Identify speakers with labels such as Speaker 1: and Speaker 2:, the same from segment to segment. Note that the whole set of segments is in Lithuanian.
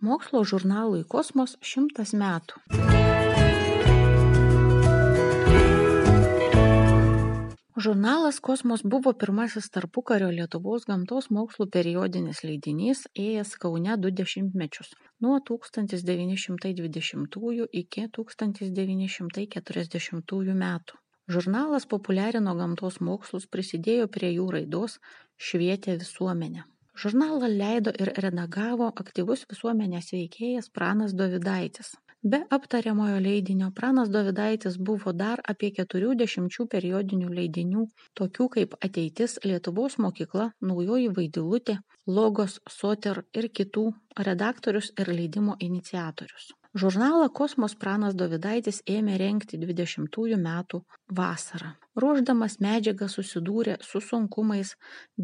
Speaker 1: Mokslo žurnalui Kosmos šimtas metų. Žurnalas Kosmos buvo pirmasis tarpukario Lietuvos gamtos mokslų periodinis leidinys ėjęs Kaune du dešimtmečius - nuo 1920 iki 1940 metų. Žurnalas populiarino gamtos mokslus, prisidėjo prie jų raidos, švietė visuomenę. Žurnalą leido ir redagavo aktyvus visuomenės veikėjas Pranas Dovydaitis. Be aptariamojo leidinio Pranas Dovydaitis buvo dar apie keturių dešimčių periodinių leidinių, tokių kaip Ateitis, Lietuvos mokykla, Naujoji Vaidilutė, Logos, Soter ir kitų redaktorius ir leidimo iniciatorius. Žurnalą Kosmos Pranas Dovydaitis ėmė renkti 20 metų vasarą. Ruoždamas medžiagą susidūrė su sunkumais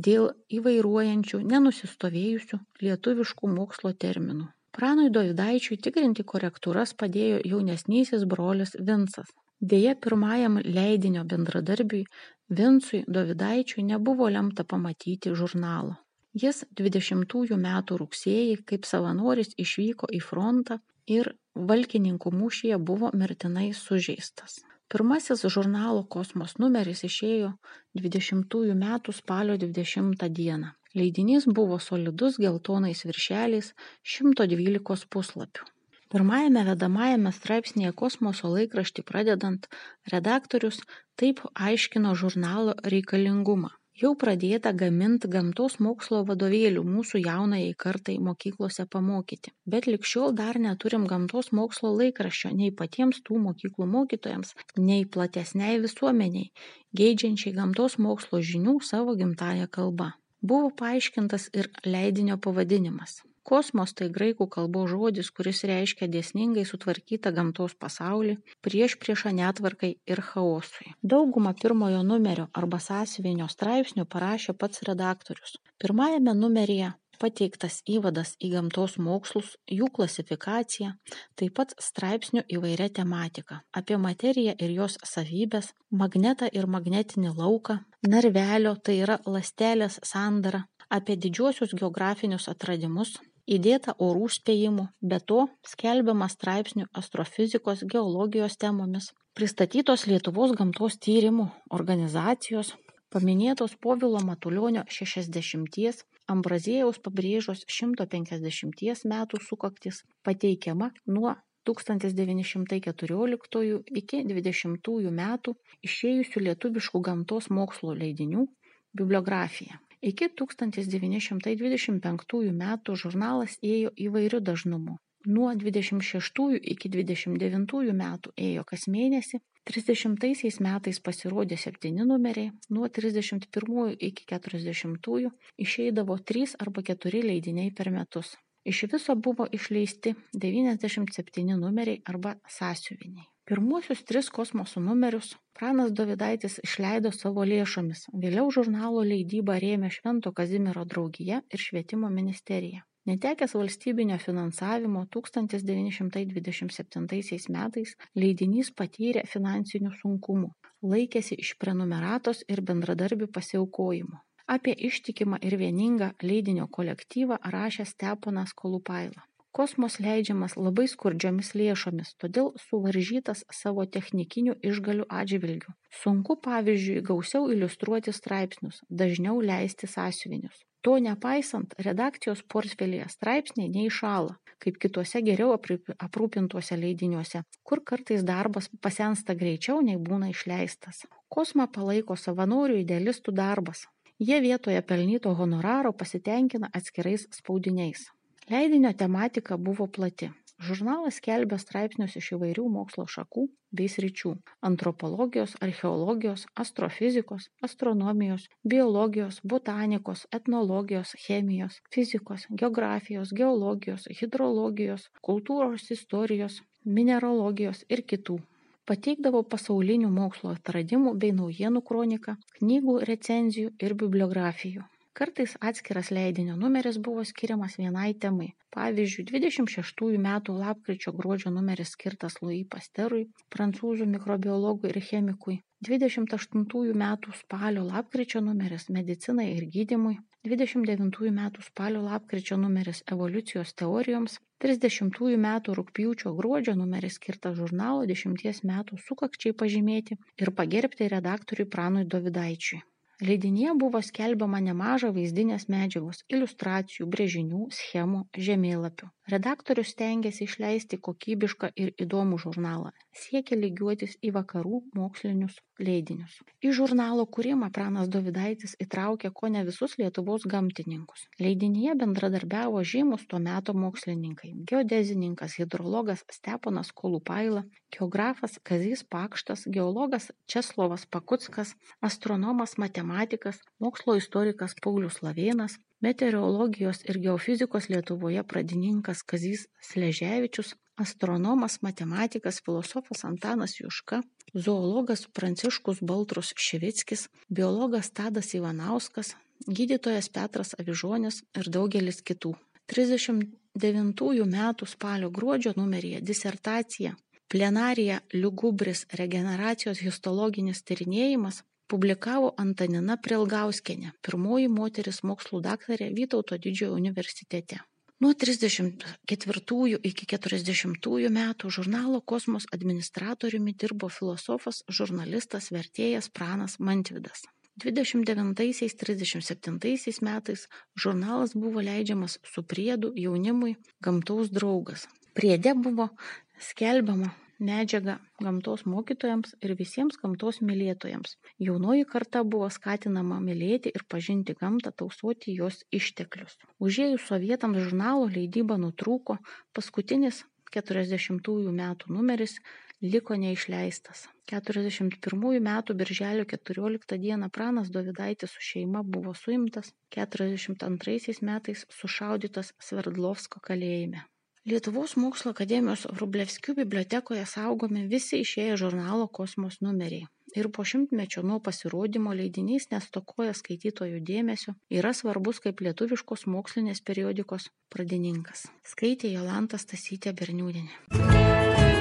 Speaker 1: dėl įvairuojančių, nenusistovėjusių lietuviškų mokslo terminų. Pranui Dovydaičiui tikrinti korektūras padėjo jaunesnysis brolis Vincas. Deja, pirmajam leidinio bendradarbiui Vincui Dovydaičiui nebuvo lemta pamatyti žurnalo. Jis 20 metų rugsėjį kaip savanoris išvyko į frontą ir valkininkų mūšyje buvo mirtinai sužeistas. Pirmasis žurnalo Kosmos numeris išėjo 20 metų spalio 20 dieną. Leidinys buvo solidus geltonais viršeliais 112 puslapių. Pirmajame vedamajame straipsnėje kosmoso laikraštį pradedant redaktorius taip aiškino žurnalo reikalingumą jau pradėta gamint gamtos mokslo vadovėlių mūsų jaunajai kartai mokyklose pamokyti. Bet lig šiol dar neturim gamtos mokslo laikraščio nei patiems tų mokyklų mokytojams nei platesnei visuomenei geidžiančiai gamtos mokslo žinių savo gimtąja kalba. Buvo paaiškintas ir leidinio pavadinimas Kosmos tai graikų kalbos žodis, kuris reiškia dėsningai sutvarkytą gamtos pasaulį prieš priešą netvarkai ir chaosui. Daugumą pirmojo numerio arba sąsiuvinio straipsnių parašė pats redaktorius. Pirmajame numeryje pateiktas įvadas į gamtos mokslus, jų klasifikaciją, taip pat straipsnių įvairia tematika apie materiją ir jos savybės, magnetą ir magnetinį lauką, narvelio, tai yra lastelės sandarą, apie didžiuosius geografinius atradimus, įdėta orų spėjimų be to skelbiama straipsnių astrofizikos geologijos temomis pristatytos lietuvos gamtos tyrimų organizacijos paminėtos povilo matulionio šešiasdešimties ambraziejaus pabrėžos šimto penkiasdešimties metų sukaktys pateikiama nuo 1914 iki 20 metų išėjusių lietuviškų gamtos mokslo leidinių bibliografija iki tūkstantis devyni šimtai dvidešimt penktųjų metų žurnalas ėjo įvairiu dažnumu. Nuo dvidešimt šeštųjų iki dvidešimt devintųjų metų ėjo kas mėnesį trisdešimtaisiais metais pasirodė septyni numeriai nuo trisdešimt pirmųjų iki keturiasdešimtųjų išeidavo trys arba keturi leidiniai per metus. Iš viso buvo išleisti devyniasdešimt septyni numeriai arba sąsiuviniai pirmuosius tris kosmoso numerius pranas dovydaitis išleido savo lėšomis. Vėliau žurnalo leidybą rėmė švento kazimiero draugija ir švietimo ministerija netekęs valstybinio finansavimo tūkstantis devyni šimtai dvidešimt septintaisiais metais leidinys patyrė finansinių sunkumų. Laikėsi iš prenumeratos ir bendradarbių pasiaukojimo. Apie ištikimą ir vieningą leidinio kolektyvą rašė steponas kolupaila kosmos leidžiamas labai skurdžiomis lėšomis todėl suvaržytas savo technikinių išgalių atžvilgiu sunku pavyzdžiui gausiau iliustruoti straipsnius dažniau leisti sąsiuvinius. To nepaisant redakcijos portfelyje straipsniai neįšąla kaip kituose geriau aprūpintuose leidiniuose kur kartais darbas pasensta greičiau nei būna išleistas. Kosmą palaiko savanorių idealistų darbas. Jie vietoje pelnyto honoraro pasitenkina atskirais spaudiniais leidinio tematika buvo plati. Žurnalas skelbė straipsnius iš įvairių mokslo šakų bei sričių antropologijos archeologijos astrofizikos astronomijos biologijos botanikos etnologijos chemijos fizikos geografijos geologijos hidrologijos kultūros istorijos mineralogijos ir kitų. Pateikdavo pasaulinių mokslo atradimų bei naujienų kroniką knygų recenzijų ir bibliografijų kartais atskiras leidinio numeris buvo skiriamas vienai temai. Pavyzdžiui dvidešimt šeštųjų metų lapkričio gruodžio numeris skirtas lui pasterui prancūzų mikrobiologui ir chemikui. dvidešimt aštuntųjų metų spalio lapkričio numeris medicinai ir gydymui 29 metų spalio lapkričio numeris evoliucijos teorijoms, 30 metų rūpjūčio gruodžio numeris skirtas žurnalo 10 metų sukakčiai pažymėti ir pagerbti redaktoriui Pranui Dovidaičiui. Leidinyje buvo skelbiama nemaža vaizdinės medžiagos, iliustracijų, brėžinių, schemų, žemėlapių. Redaktorius stengiasi išleisti kokybišką ir įdomų žurnalą, siekia lygiuotis į vakarų mokslinius leidinius. Į žurnalo kūrimą pranas Dovidaitis įtraukė ko ne visus Lietuvos gamtininkus. Leidinyje bendradarbiavo žymus tuo metu mokslininkai - geodezininkas, hidrologas Steponas Kolupaila, geografas Kazys Pakštas, geologas Česlovas Pakuckas, astronomas matematikas, mokslo istorikas Paulius Lavėnas, meteorologijos ir geofizikos Lietuvoje pradininkas Kazys Sleževičius, astronomas, matematikas, filosofas Antanas Juška, zoologas Pranciškus Baltrus Ševickis, biologas Tadas Ivanauskas, gydytojas Petras Avižonis ir daugelis kitų. 39 metų spalio gruodžio numeryje disertacija Plenarija Liugubris regeneracijos histologinis tyrinėjimas publikavo Antanina Prilgauskienė, pirmoji moteris mokslų daktarė Vytauto didžiojo universitete. Nuo 34 iki 40 metų žurnalo Kosmos administratoriumi dirbo filosofas, žurnalistas, vertėjas Pranas Mantvidas. 29-37 metais žurnalas buvo leidžiamas su priedu jaunimui gamtaus draugas. Priede buvo skelbiama medžiagą gamtos mokytojams ir visiems gamtos mylėtojams. Jaunoji karta buvo skatinama mylėti ir pažinti gamtą, tausoti jos išteklius. Užėjus sovietams žurnalo leidyba nutrūko, paskutinis 40 metų numeris liko neišleistas. 41 metų birželio 14 dieną pranas Dovidaitis su šeima buvo suimtas, 42 metais sušaudytas Sverdlovsko kalėjime. Lietuvos mokslo akademijos Vrublevskių bibliotekoje saugomi visi išėję žurnalo Kosmos numeriai. Ir po šimtmečio nuo pasirodymo leidinys nestokoja skaitytojų dėmesio, yra svarbus kaip lietuviškos mokslinės periodikos pradininkas. Skaitė Jolanta Stasytė Berniūdinė.